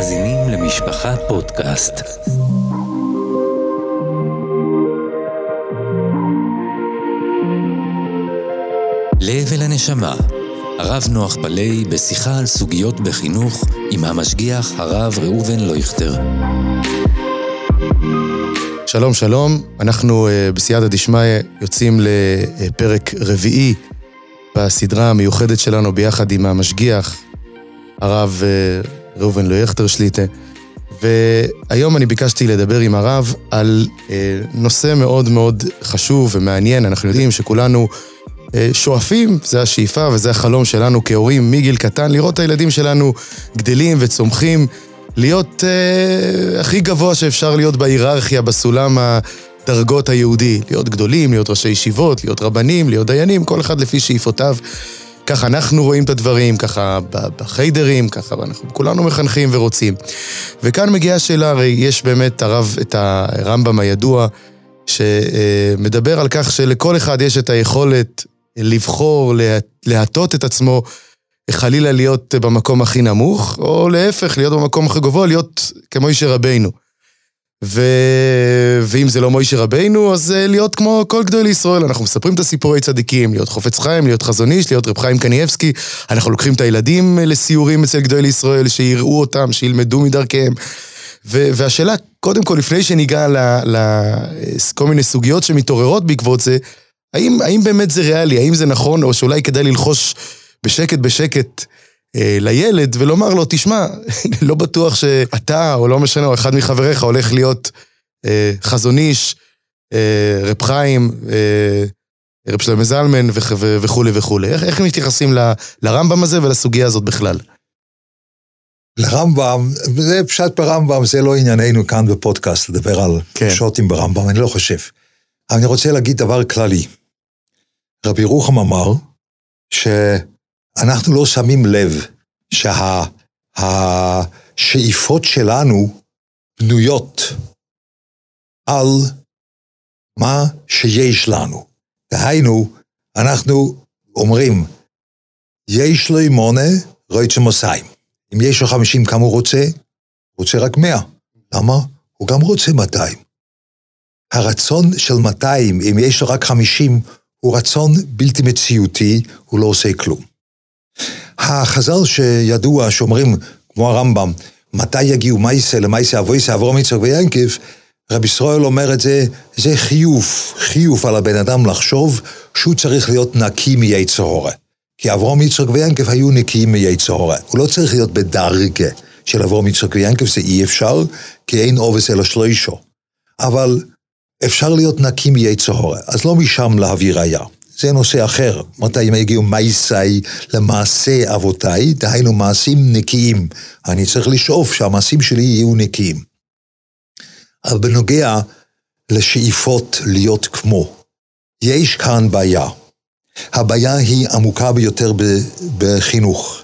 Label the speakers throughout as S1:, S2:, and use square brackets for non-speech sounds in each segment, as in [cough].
S1: מאזינים למשפחה פודקאסט. לב אל הנשמה, הרב נוח פלאי בשיחה על סוגיות בחינוך עם המשגיח הרב ראובן לויכטר.
S2: שלום שלום, אנחנו uh, בסייעתא דשמיא יוצאים לפרק רביעי בסדרה המיוחדת שלנו ביחד עם המשגיח, הרב uh, ראובן לויכטר שליטה. והיום אני ביקשתי לדבר עם הרב על uh, נושא מאוד מאוד חשוב ומעניין. אנחנו יודעים שכולנו uh, שואפים, זה השאיפה וזה החלום שלנו כהורים מגיל קטן, לראות את הילדים שלנו גדלים וצומחים. להיות אה, הכי גבוה שאפשר להיות בהיררכיה, בסולם הדרגות היהודי. להיות גדולים, להיות ראשי ישיבות, להיות רבנים, להיות דיינים, כל אחד לפי שאיפותיו. ככה אנחנו רואים את הדברים, ככה בחיידרים, ככה אנחנו כולנו מחנכים ורוצים. וכאן מגיעה השאלה, הרי יש באמת הרב, את הרמב"ם הידוע, שמדבר על כך שלכל אחד יש את היכולת לבחור, להטות את עצמו חלילה להיות במקום הכי נמוך, או להפך, להיות במקום הכי גבוה, להיות כמו איש רבינו. ו... ואם זה לא מוישה רבינו, אז אה, להיות כמו כל גדול ישראל. אנחנו מספרים את הסיפורי צדיקים, להיות חופץ חיים, להיות חזון איש, להיות רב חיים קניאבסקי. אנחנו לוקחים את הילדים לסיורים אצל גדול ישראל, שיראו אותם, שילמדו מדרכיהם. ו... והשאלה, קודם כל, לפני שניגע לכל מיני סוגיות שמתעוררות בעקבות זה, האם, האם באמת זה ריאלי? האם זה נכון, או שאולי כדאי ללחוש בשקט בשקט אה, לילד ולומר לו, תשמע, [laughs] לא בטוח שאתה, או לא משנה, או אחד מחבריך הולך להיות אה, חזון איש, אה, רב חיים, אה, רב שלמה זלמן וכולי וכולי. איך, איך מתייחסים ל, לרמב"ם הזה ולסוגיה הזאת בכלל?
S3: לרמב"ם, זה פשט ברמב"ם, זה לא ענייננו כאן בפודקאסט, לדבר על כן. שוטים ברמב"ם, אני לא חושב. אני רוצה להגיד דבר כללי. רבי רוחם אמר, ש... אנחנו לא שמים לב שהשאיפות שה, שלנו בנויות על מה שיש לנו. דהיינו, אנחנו אומרים, יש לו מונה רויצה מוסיים. אם יש לו חמישים כמה הוא רוצה? רוצה רק מאה. למה? הוא גם רוצה מאתיים. הרצון של מאתיים, אם יש לו רק חמישים, הוא רצון בלתי מציאותי, הוא לא עושה כלום. החז"ל שידוע, שאומרים, כמו הרמב"ם, מתי יגיעו מייסה למייסה אבויסה אברום יצחק וינקב, רבי ישראל אומר את זה, זה חיוב, חיוב על הבן אדם לחשוב שהוא צריך להיות נקי מיצר הורה. כי אברום יצחק ויינקב היו נקיים מיצר הורה. הוא לא צריך להיות בדרגה של אברום יצחק ויינקב, זה אי אפשר, כי אין עובס אלא שלוישו. אבל אפשר להיות נקי מיצר הורה, אז לא משם להביא ראייה. זה נושא אחר. מתי הם הגיעו מייסאי למעשה אבותיי, דהיינו מעשים נקיים. אני צריך לשאוף שהמעשים שלי יהיו נקיים. אבל בנוגע לשאיפות להיות כמו, יש כאן בעיה. הבעיה היא עמוקה ביותר בחינוך.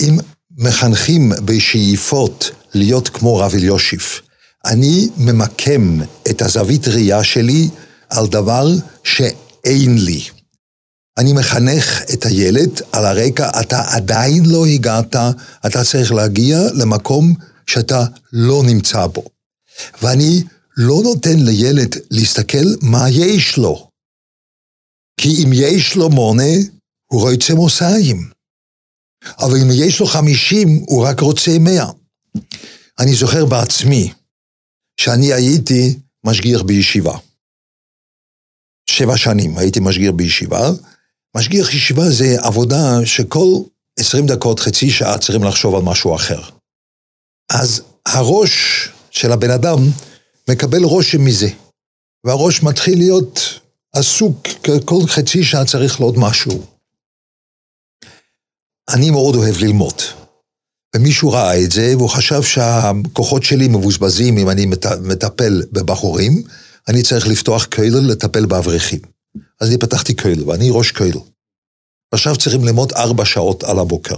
S3: אם מחנכים בשאיפות להיות כמו רב אליושיף, אני ממקם את הזווית ראייה שלי על דבר שאין לי. אני מחנך את הילד על הרקע, אתה עדיין לא הגעת, אתה צריך להגיע למקום שאתה לא נמצא בו. ואני לא נותן לילד להסתכל מה יש לו. כי אם יש לו מונה, הוא רוצה מוסיים. אבל אם יש לו חמישים, הוא רק רוצה מאה. אני זוכר בעצמי שאני הייתי משגיח בישיבה. שבע שנים הייתי משגיח בישיבה, משגיח ישיבה זה עבודה שכל עשרים דקות, חצי שעה צריכים לחשוב על משהו אחר. אז הראש של הבן אדם מקבל רושם מזה, והראש מתחיל להיות עסוק, כל חצי שעה צריך לעוד משהו. אני מאוד אוהב ללמוד. ומישהו ראה את זה, והוא חשב שהכוחות שלי מבוזבזים אם אני מטפל בבחורים, אני צריך לפתוח כולל לטפל באברכים. אז אני פתחתי כולל, ואני ראש כולל. עכשיו צריכים ללמוד ארבע שעות על הבוקר.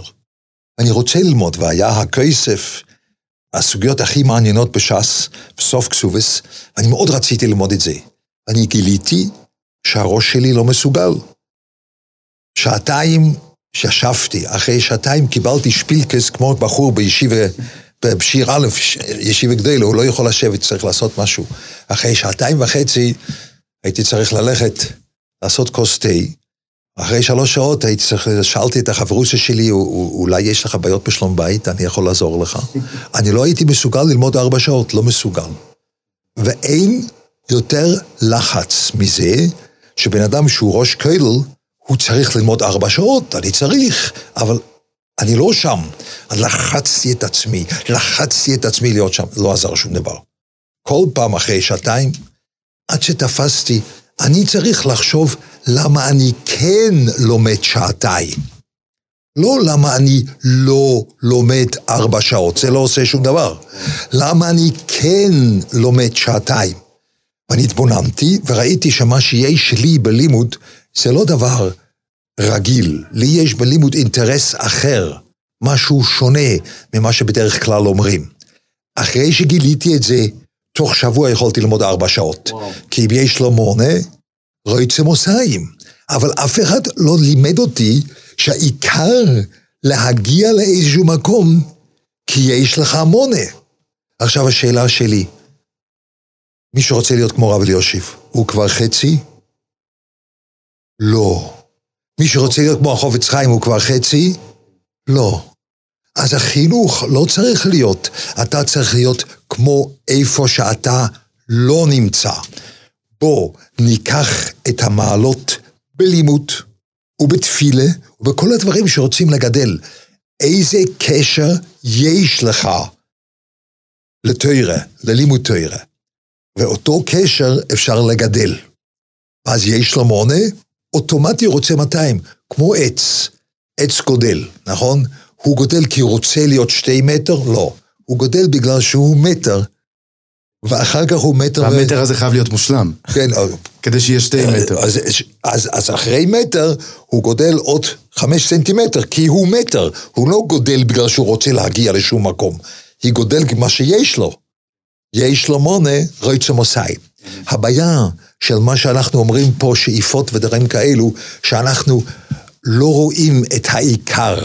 S3: אני רוצה ללמוד, והיה הכסף, הסוגיות הכי מעניינות בש"ס, בסוף קסובס, ואני מאוד רציתי ללמוד את זה. אני גיליתי שהראש שלי לא מסוגל. שעתיים שישבתי, אחרי שעתיים קיבלתי שפילקס כמו בחור בישיבה בשיר א', ישיבה גדולה, הוא לא יכול לשבת, צריך לעשות משהו. אחרי שעתיים וחצי הייתי צריך ללכת לעשות כוס תה. אחרי שלוש שעות הייתי צריך, שאלתי את החברוסה שלי, אולי יש לך בעיות בשלום בית, אני יכול לעזור לך. אני לא הייתי מסוגל ללמוד ארבע שעות, לא מסוגל. ואין יותר לחץ מזה, שבן אדם שהוא ראש כולל, הוא צריך ללמוד ארבע שעות, אני צריך, אבל אני לא שם. לחצתי את עצמי, לחצתי את עצמי להיות שם, לא עזר שום דבר. כל פעם אחרי שעתיים, עד שתפסתי, אני צריך לחשוב למה אני כן לומד שעתיים. לא למה אני לא לומד ארבע שעות, זה לא עושה שום דבר. למה אני כן לומד שעתיים. ואני התבוננתי וראיתי שמה שיש לי בלימוד זה לא דבר רגיל. לי יש בלימוד אינטרס אחר, משהו שונה ממה שבדרך כלל אומרים. אחרי שגיליתי את זה, תוך שבוע יכולתי ללמוד ארבע שעות. וואו. כי אם יש לו מונה, רויצה מוסיים. אבל אף אחד לא לימד אותי שהעיקר להגיע לאיזשהו מקום, כי יש לך מונה. עכשיו השאלה שלי, מי שרוצה להיות כמו רב אליושיב, הוא כבר חצי? לא. מי שרוצה להיות כמו החופץ חיים הוא כבר חצי? לא. אז החינוך לא צריך להיות, אתה צריך להיות כמו איפה שאתה לא נמצא. בוא ניקח את המעלות בלימוד ובתפילה ובכל הדברים שרוצים לגדל. איזה קשר יש לך לתוירה, ללימוד תוירה. ואותו קשר אפשר לגדל. אז יש לו מונה, אוטומטי רוצה 200, כמו עץ. עץ גודל, נכון? הוא גודל כי הוא רוצה להיות שתי מטר? לא. הוא גודל בגלל שהוא מטר, ואחר כך הוא מטר...
S2: והמטר ו... הזה חייב להיות מושלם.
S3: כן.
S2: כדי שיהיה שתי מטר.
S3: אז, אז, אז אחרי מטר, הוא גודל עוד חמש סנטימטר, כי הוא מטר. הוא לא גודל בגלל שהוא רוצה להגיע לשום מקום. היא גודל מה שיש לו. יש לו מונה, רויצה מוסאי. הבעיה של מה שאנחנו אומרים פה, שאיפות ודברים כאלו, שאנחנו לא רואים את העיקר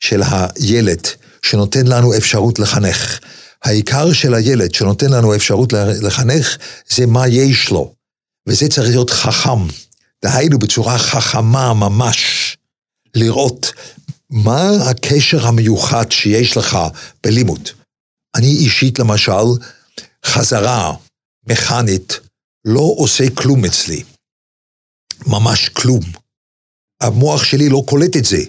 S3: של הילד, שנותן לנו אפשרות לחנך. העיקר של הילד שנותן לנו אפשרות לחנך, זה מה יש לו. וזה צריך להיות חכם. דהיינו בצורה חכמה ממש, לראות מה הקשר המיוחד שיש לך בלימוד. אני אישית למשל, חזרה מכנית לא עושה כלום אצלי. ממש כלום. המוח שלי לא קולט את זה.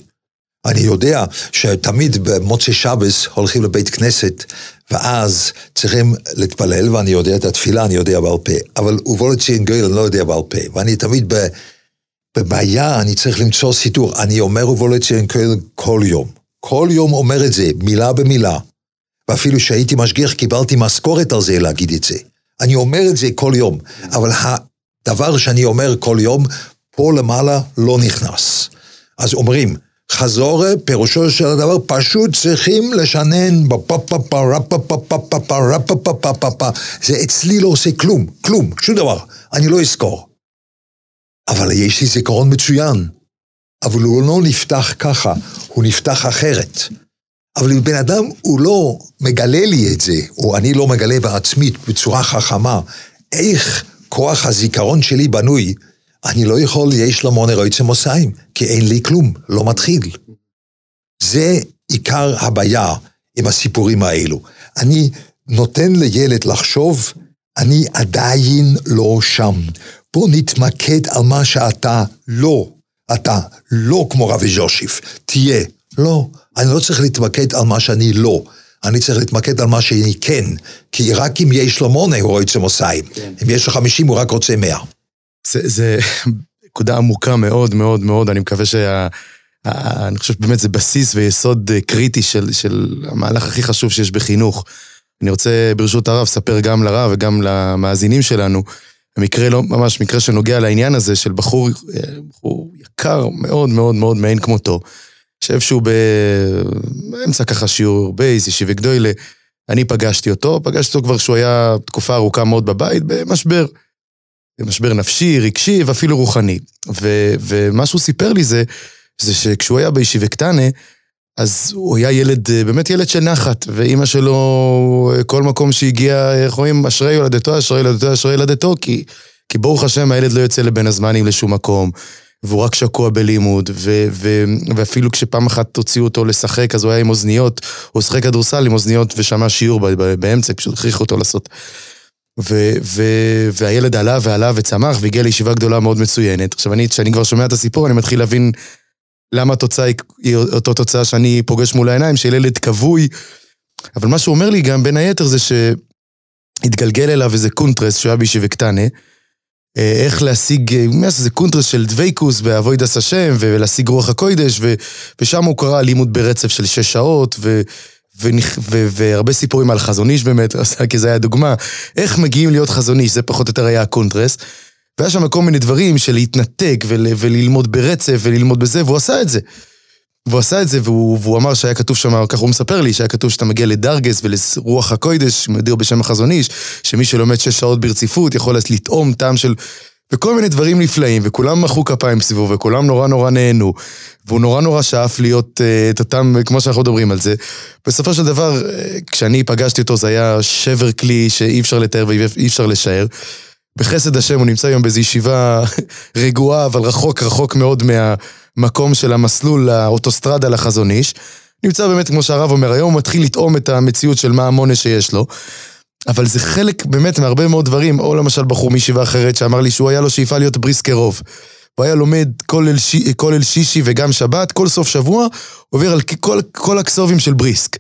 S3: אני יודע שתמיד במוצאי שבס הולכים לבית כנסת, ואז צריכים להתפלל, ואני יודע את התפילה, אני יודע בעל פה, אבל ובולציין גויל אני לא יודע בעל פה, ואני תמיד בבעיה, אני צריך למצוא סידור. אני אומר ובולציין גויל כל יום. כל יום אומר את זה, מילה במילה. ואפילו שהייתי משגיח קיבלתי משכורת על זה להגיד את זה. אני אומר את זה כל יום, אבל הדבר שאני אומר כל יום, פה למעלה לא נכנס. אז אומרים, חזור, פירושו של הדבר, פשוט צריכים לשנן זה אצלי לא עושה כלום, כלום, שום דבר, אני לא אזכור. אבל יש לי זיכרון מצוין. אבל הוא לא נפתח ככה, הוא נפתח אחרת. אבל אם בן אדם הוא לא מגלה לי את זה, או אני לא מגלה בעצמי בצורה חכמה, איך כוח הזיכרון שלי בנוי, אני לא יכול, יש לו מונה רויצה מוסיים, כי אין לי כלום, לא מתחיל. זה עיקר הבעיה עם הסיפורים האלו. אני נותן לילד לחשוב, אני עדיין לא שם. בוא נתמקד על מה שאתה לא. אתה לא כמו רבי ז'ושיף, תהיה. לא, אני לא צריך להתמקד על מה שאני לא. אני צריך להתמקד על מה שאני כן. כי רק אם יש לו מונה הוא רוצה מוסיים. כן. אם יש לו חמישים הוא רק רוצה מאה.
S2: זה, זה נקודה עמוקה מאוד מאוד מאוד, אני מקווה שה... אני חושב שבאמת זה בסיס ויסוד קריטי של, של המהלך הכי חשוב שיש בחינוך. אני רוצה ברשות הרב לספר גם לרב וגם למאזינים שלנו, מקרה לא, ממש מקרה שנוגע לעניין הזה של בחור, בחור יקר מאוד מאוד מאוד מאין כמותו, שאיפשהו באמצע ככה שיעור בייס, ישיבי גדוילה, אני פגשתי אותו, פגשתי אותו כבר כשהוא היה תקופה ארוכה מאוד בבית, במשבר. משבר נפשי, רגשי ואפילו רוחני. ו, ומה שהוא סיפר לי זה, זה שכשהוא היה בישיבה קטנה, אז הוא היה ילד, אה, באמת ילד של נחת, ואימא שלו, אה, כל מקום שהגיע, איך אומרים, אשרי יולדתו, אשרי יולדתו, אשרי ילדתו, כי, כי ברוך השם הילד לא יוצא לבין הזמנים לשום מקום, והוא רק שקוע בלימוד, ו, ו, ואפילו כשפעם אחת הוציאו אותו לשחק, אז הוא היה עם אוזניות, הוא שחק כדורסל עם אוזניות ושמע שיעור באמצע, פשוט הכריחו אותו לעשות. ו, ו, והילד עלה ועלה וצמח והגיע לישיבה גדולה מאוד מצוינת. עכשיו, אני, כשאני כבר שומע את הסיפור, אני מתחיל להבין למה התוצאה היא אותו תוצאה שאני פוגש מול העיניים, של ילד כבוי. אבל מה שהוא אומר לי גם, בין היתר, זה שהתגלגל אליו איזה קונטרס שהוא היה בישיבה קטנה, אה, איך להשיג, זה קונטרס של דבייקוס בעבוידס השם, ולהשיג רוח הקוידש, ושם הוא קרא לימוד ברצף של שש שעות, ו... והרבה סיפורים על חזון איש באמת, [laughs] כי זה היה דוגמה, איך מגיעים להיות חזון איש, זה פחות או יותר היה הקונטרס. והיה שם כל מיני דברים של להתנתק ול, וללמוד ברצף וללמוד בזה, והוא עשה את זה. והוא עשה את זה, והוא, והוא אמר שהיה כתוב שם, ככה הוא מספר לי, שהיה כתוב שאתה מגיע לדרגס ולרוח הקוידש, מדיר בשם החזון איש, שמי שלומד שש שעות ברציפות יכול לטעום טעם של... וכל מיני דברים נפלאים, וכולם מחאו כפיים סביבו, וכולם נורא נורא נהנו, והוא נורא נורא שאף להיות uh, את אותם, כמו שאנחנו מדברים על זה. בסופו של דבר, uh, כשאני פגשתי אותו זה היה שבר כלי שאי אפשר לתאר ואי אפשר לשער. בחסד השם הוא נמצא היום באיזו ישיבה [laughs] רגועה, אבל רחוק רחוק מאוד מהמקום של המסלול, האוטוסטרדה לחזון איש. נמצא באמת, כמו שהרב אומר, היום הוא מתחיל לטעום את המציאות של מה המונה שיש לו. אבל זה חלק באמת מהרבה מאוד דברים, או למשל בחור מישיבה אחרת שאמר לי שהוא היה לו שאיפה להיות בריסקרוב. הוא היה לומד כל אל, ש... כל שישי וגם שבת, כל סוף שבוע, עובר על כל, כל הכסובים של בריסק.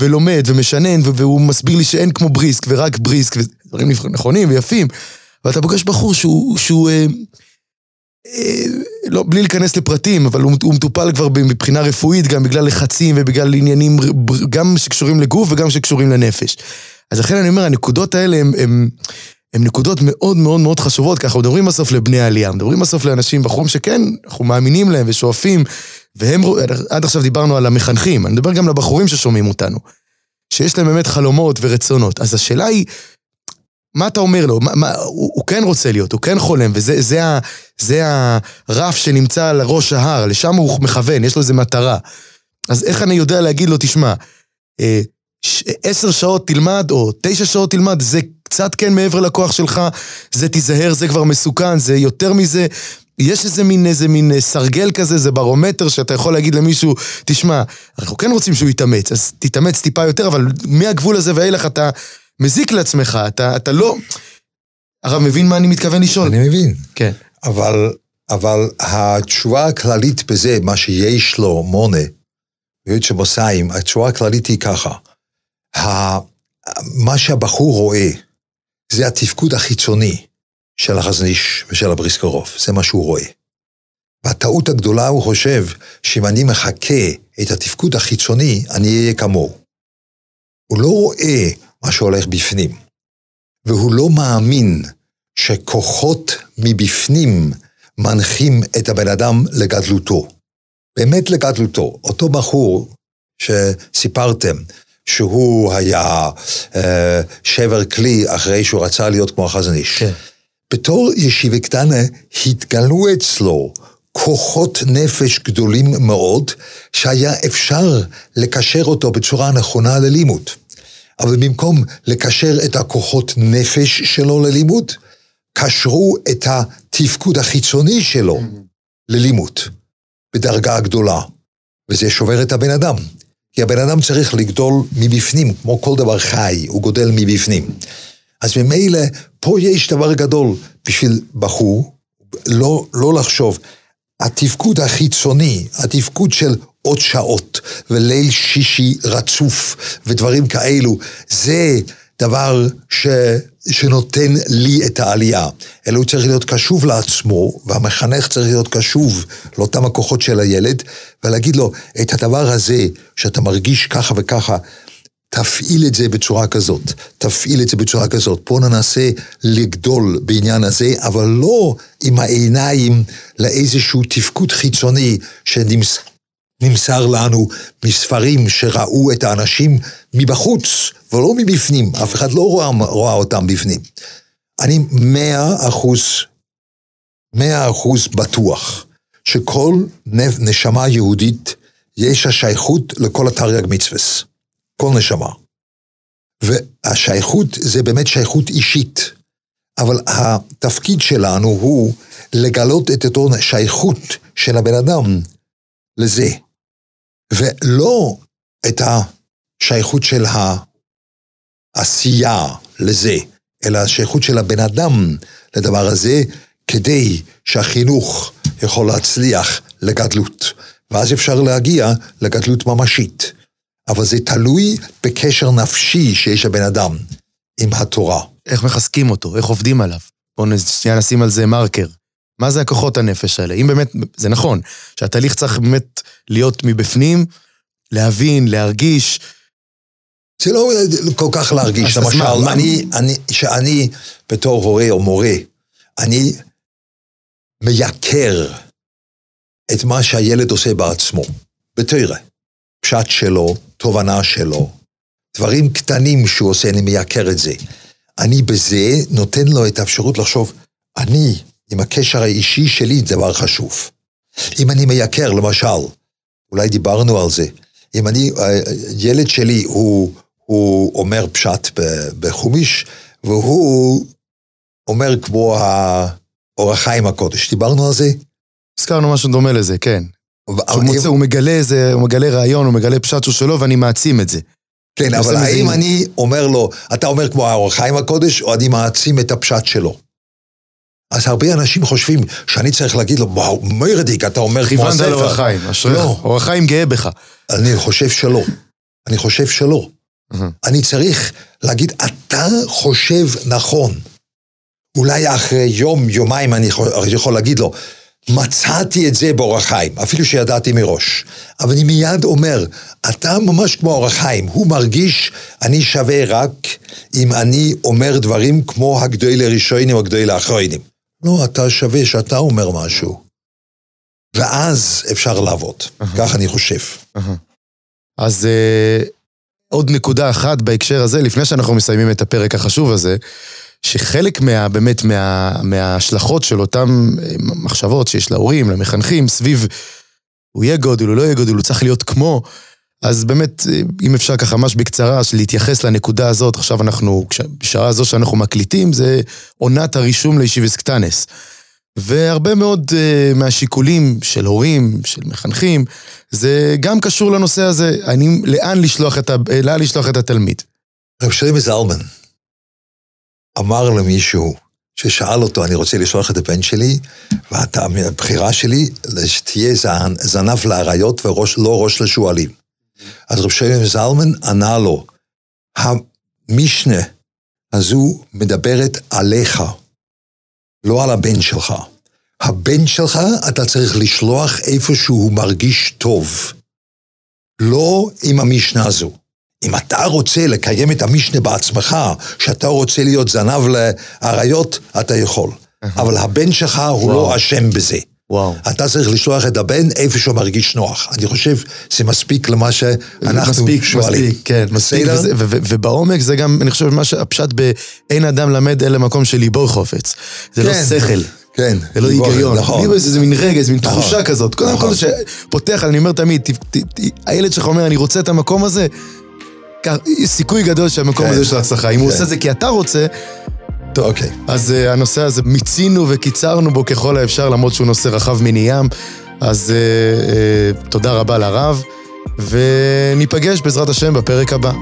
S2: ולומד ומשנן, והוא מסביר לי שאין כמו בריסק ורק בריסק, ודברים נכונים ויפים. ואתה פוגש בחור שהוא, שהוא אה, אה, לא, בלי להיכנס לפרטים, אבל הוא, הוא מטופל כבר מבחינה רפואית, גם בגלל לחצים ובגלל עניינים גם שקשורים לגוף וגם שקשורים לנפש. אז לכן אני אומר, הנקודות האלה הם, הם נקודות מאוד מאוד מאוד חשובות, כי אנחנו מדברים בסוף לבני העלייה, מדברים בסוף לאנשים, בחורים שכן, אנחנו מאמינים להם ושואפים, והם, עד עכשיו דיברנו על המחנכים, אני מדבר גם לבחורים ששומעים אותנו, שיש להם באמת חלומות ורצונות. אז השאלה היא, מה אתה אומר לו? מה, מה, הוא, הוא כן רוצה להיות, הוא כן חולם, וזה זה ה, זה הרף שנמצא על ראש ההר, לשם הוא מכוון, יש לו איזה מטרה. אז איך אני יודע להגיד לו, תשמע, אה, עשר שעות תלמד, או תשע שעות תלמד, זה קצת כן מעבר לכוח שלך, זה תיזהר, זה כבר מסוכן, זה יותר מזה. יש איזה מין, איזה מין אה, סרגל כזה, זה ברומטר שאתה יכול להגיד למישהו, תשמע, אנחנו כן רוצים שהוא יתאמץ, אז תתאמץ טיפה יותר, אבל מהגבול הזה ואילך אתה מזיק לעצמך, אתה, אתה לא... הרב מבין מה אני מתכוון לשאול?
S3: אני מבין.
S2: כן.
S3: אבל, אבל התשובה הכללית בזה, מה שיש לו מונה, ויוד שמוסיים, התשובה הכללית היא ככה. מה שהבחור רואה, זה התפקוד החיצוני של החזניש ושל הבריסקרוף, זה מה שהוא רואה. והטעות הגדולה, הוא חושב שאם אני מחכה את התפקוד החיצוני, אני אהיה כמוהו. הוא לא רואה מה שהולך בפנים, והוא לא מאמין שכוחות מבפנים מנחים את הבן אדם לגדלותו. באמת לגדלותו. אותו בחור שסיפרתם, שהוא היה אה, שבר כלי אחרי שהוא רצה להיות כמו החזון איש. כן. בתור ישיבה קטנה התגלו אצלו כוחות נפש גדולים מאוד, שהיה אפשר לקשר אותו בצורה נכונה ללימוד. אבל במקום לקשר את הכוחות נפש שלו ללימוד, קשרו את התפקוד החיצוני שלו ללימוד, בדרגה גדולה. וזה שובר את הבן אדם. כי הבן אדם צריך לגדול מבפנים, כמו כל דבר חי, הוא גודל מבפנים. אז ממילא, פה יש דבר גדול בשביל בחור, לא, לא לחשוב. התפקוד החיצוני, התפקוד של עוד שעות, וליל שישי רצוף, ודברים כאלו, זה דבר ש... שנותן לי את העלייה. אלא הוא צריך להיות קשוב לעצמו, והמחנך צריך להיות קשוב לאותם הכוחות של הילד, ולהגיד לו, את הדבר הזה, שאתה מרגיש ככה וככה, תפעיל את זה בצורה כזאת, תפעיל את זה בצורה כזאת. בואו ננסה לגדול בעניין הזה, אבל לא עם העיניים לאיזשהו תפקוד חיצוני שנמס... נמסר לנו מספרים שראו את האנשים מבחוץ ולא מבפנים, אף אחד לא רואה, רואה אותם בפנים. אני מאה אחוז, מאה אחוז בטוח שכל נשמה יהודית יש השייכות לכל התרי"ג מצווה, כל נשמה. והשייכות זה באמת שייכות אישית, אבל התפקיד שלנו הוא לגלות את אותו שייכות של הבן אדם לזה, ולא את השייכות של העשייה לזה, אלא השייכות של הבן אדם לדבר הזה, כדי שהחינוך יכול להצליח לגדלות. ואז אפשר להגיע לגדלות ממשית. אבל זה תלוי בקשר נפשי שיש לבן אדם עם התורה.
S2: איך מחזקים אותו, איך עובדים עליו. בואו נשים על זה מרקר. מה זה הכוחות הנפש האלה? אם באמת, זה נכון, שהתהליך צריך באמת להיות מבפנים, להבין, להרגיש.
S3: זה לא כל כך להרגיש, למשל, מה, אני, אני, שאני בתור הורה או מורה, אני מייקר את מה שהילד עושה בעצמו, בתרא. פשט שלו, תובנה שלו, דברים קטנים שהוא עושה, אני מייקר את זה. אני בזה נותן לו את האפשרות לחשוב, אני, עם הקשר האישי שלי, דבר חשוב. אם אני מייקר, למשל, אולי דיברנו על זה, אם אני, ילד שלי הוא, הוא אומר פשט בחומיש, והוא אומר כמו האורח חיים הקודש, דיברנו על זה?
S2: הזכרנו משהו דומה לזה, כן. שהוא מוצא, הוא מגלה איזה, הוא מגלה רעיון, הוא מגלה פשט שהוא שלו, ואני מעצים את זה.
S3: כן, אבל האם אני אומר לו, אתה אומר כמו האור חיים הקודש, או אני מעצים את הפשט שלו? אז הרבה אנשים חושבים שאני צריך להגיד לו, וואו, מרדיק, אתה אומר כמו הספר.
S2: כיוונת לאור החיים, אשריך. לא. אור החיים גאה בך.
S3: אני חושב שלא. אני חושב שלא. אני צריך להגיד, אתה חושב נכון. אולי אחרי יום, יומיים אני יכול להגיד לו, מצאתי את זה באורח חיים, אפילו שידעתי מראש. אבל אני מיד אומר, אתה ממש כמו אורח חיים, הוא מרגיש, אני שווה רק אם אני אומר דברים כמו הגדוי לראשונים או הגדוי לאחרונים. לא, אתה שווה שאתה אומר משהו. ואז אפשר לעבוד, כך אני חושב.
S2: אז uh, עוד נקודה אחת בהקשר הזה, לפני שאנחנו מסיימים את הפרק החשוב הזה, שחלק מה, באמת מה, מההשלכות של אותן אה, מחשבות שיש להורים, למחנכים, סביב הוא יהיה גודל, הוא לא יהיה גודל, הוא צריך להיות כמו, אז באמת, אם אפשר ככה ממש בקצרה, להתייחס לנקודה הזאת, עכשיו אנחנו, בשעה הזו שאנחנו מקליטים, זה עונת הרישום לישיבס קטנס. והרבה מאוד uh, מהשיקולים של הורים, של מחנכים, זה גם קשור לנושא הזה, אני, לאן לשלוח את, ה, לאן לשלוח את התלמיד.
S3: רב שרימי זלמן, אמר למישהו, ששאל אותו, אני רוצה לשלוח את הבן שלי, והבחירה שלי, שתהיה זנב לאריות ולא ראש לשועלים. אז רב שלם זלמן ענה לו, המשנה הזו מדברת עליך, לא על הבן שלך. הבן שלך, אתה צריך לשלוח איפה שהוא מרגיש טוב. לא עם המשנה הזו. אם אתה רוצה לקיים את המשנה בעצמך, שאתה רוצה להיות זנב לאריות, אתה יכול. אבל הבן שלך הוא לא אשם בזה. וואו. אתה צריך לשלוח את הבן איפה שהוא מרגיש נוח. אני חושב שזה מספיק למה שאנחנו מספיק, שואלים.
S2: מספיק, כן, מספיק. וזה, ו- ו- ובעומק זה גם, אני חושב, מה שהפשט ב"אין אדם למד אלא מקום של ליבו חופץ". זה לא כן, לא שכל.
S3: כן.
S2: זה לא היגיון. נכון. איזה מין רגע, איזה מין נכון. תחושה כזאת. קודם נכון. כל, שפותח, אני אומר תמיד, הילד שלך אומר, אני רוצה את המקום הזה, יש סיכוי גדול שהמקום כן. הזה של הצלחה. אם הוא כן. עושה את זה כי אתה רוצה... טוב, אוקיי. אז uh, הנושא הזה, מיצינו וקיצרנו בו ככל האפשר, למרות שהוא נושא רחב מני ים. אז uh, uh, תודה רבה לרב, וניפגש בעזרת השם בפרק הבא.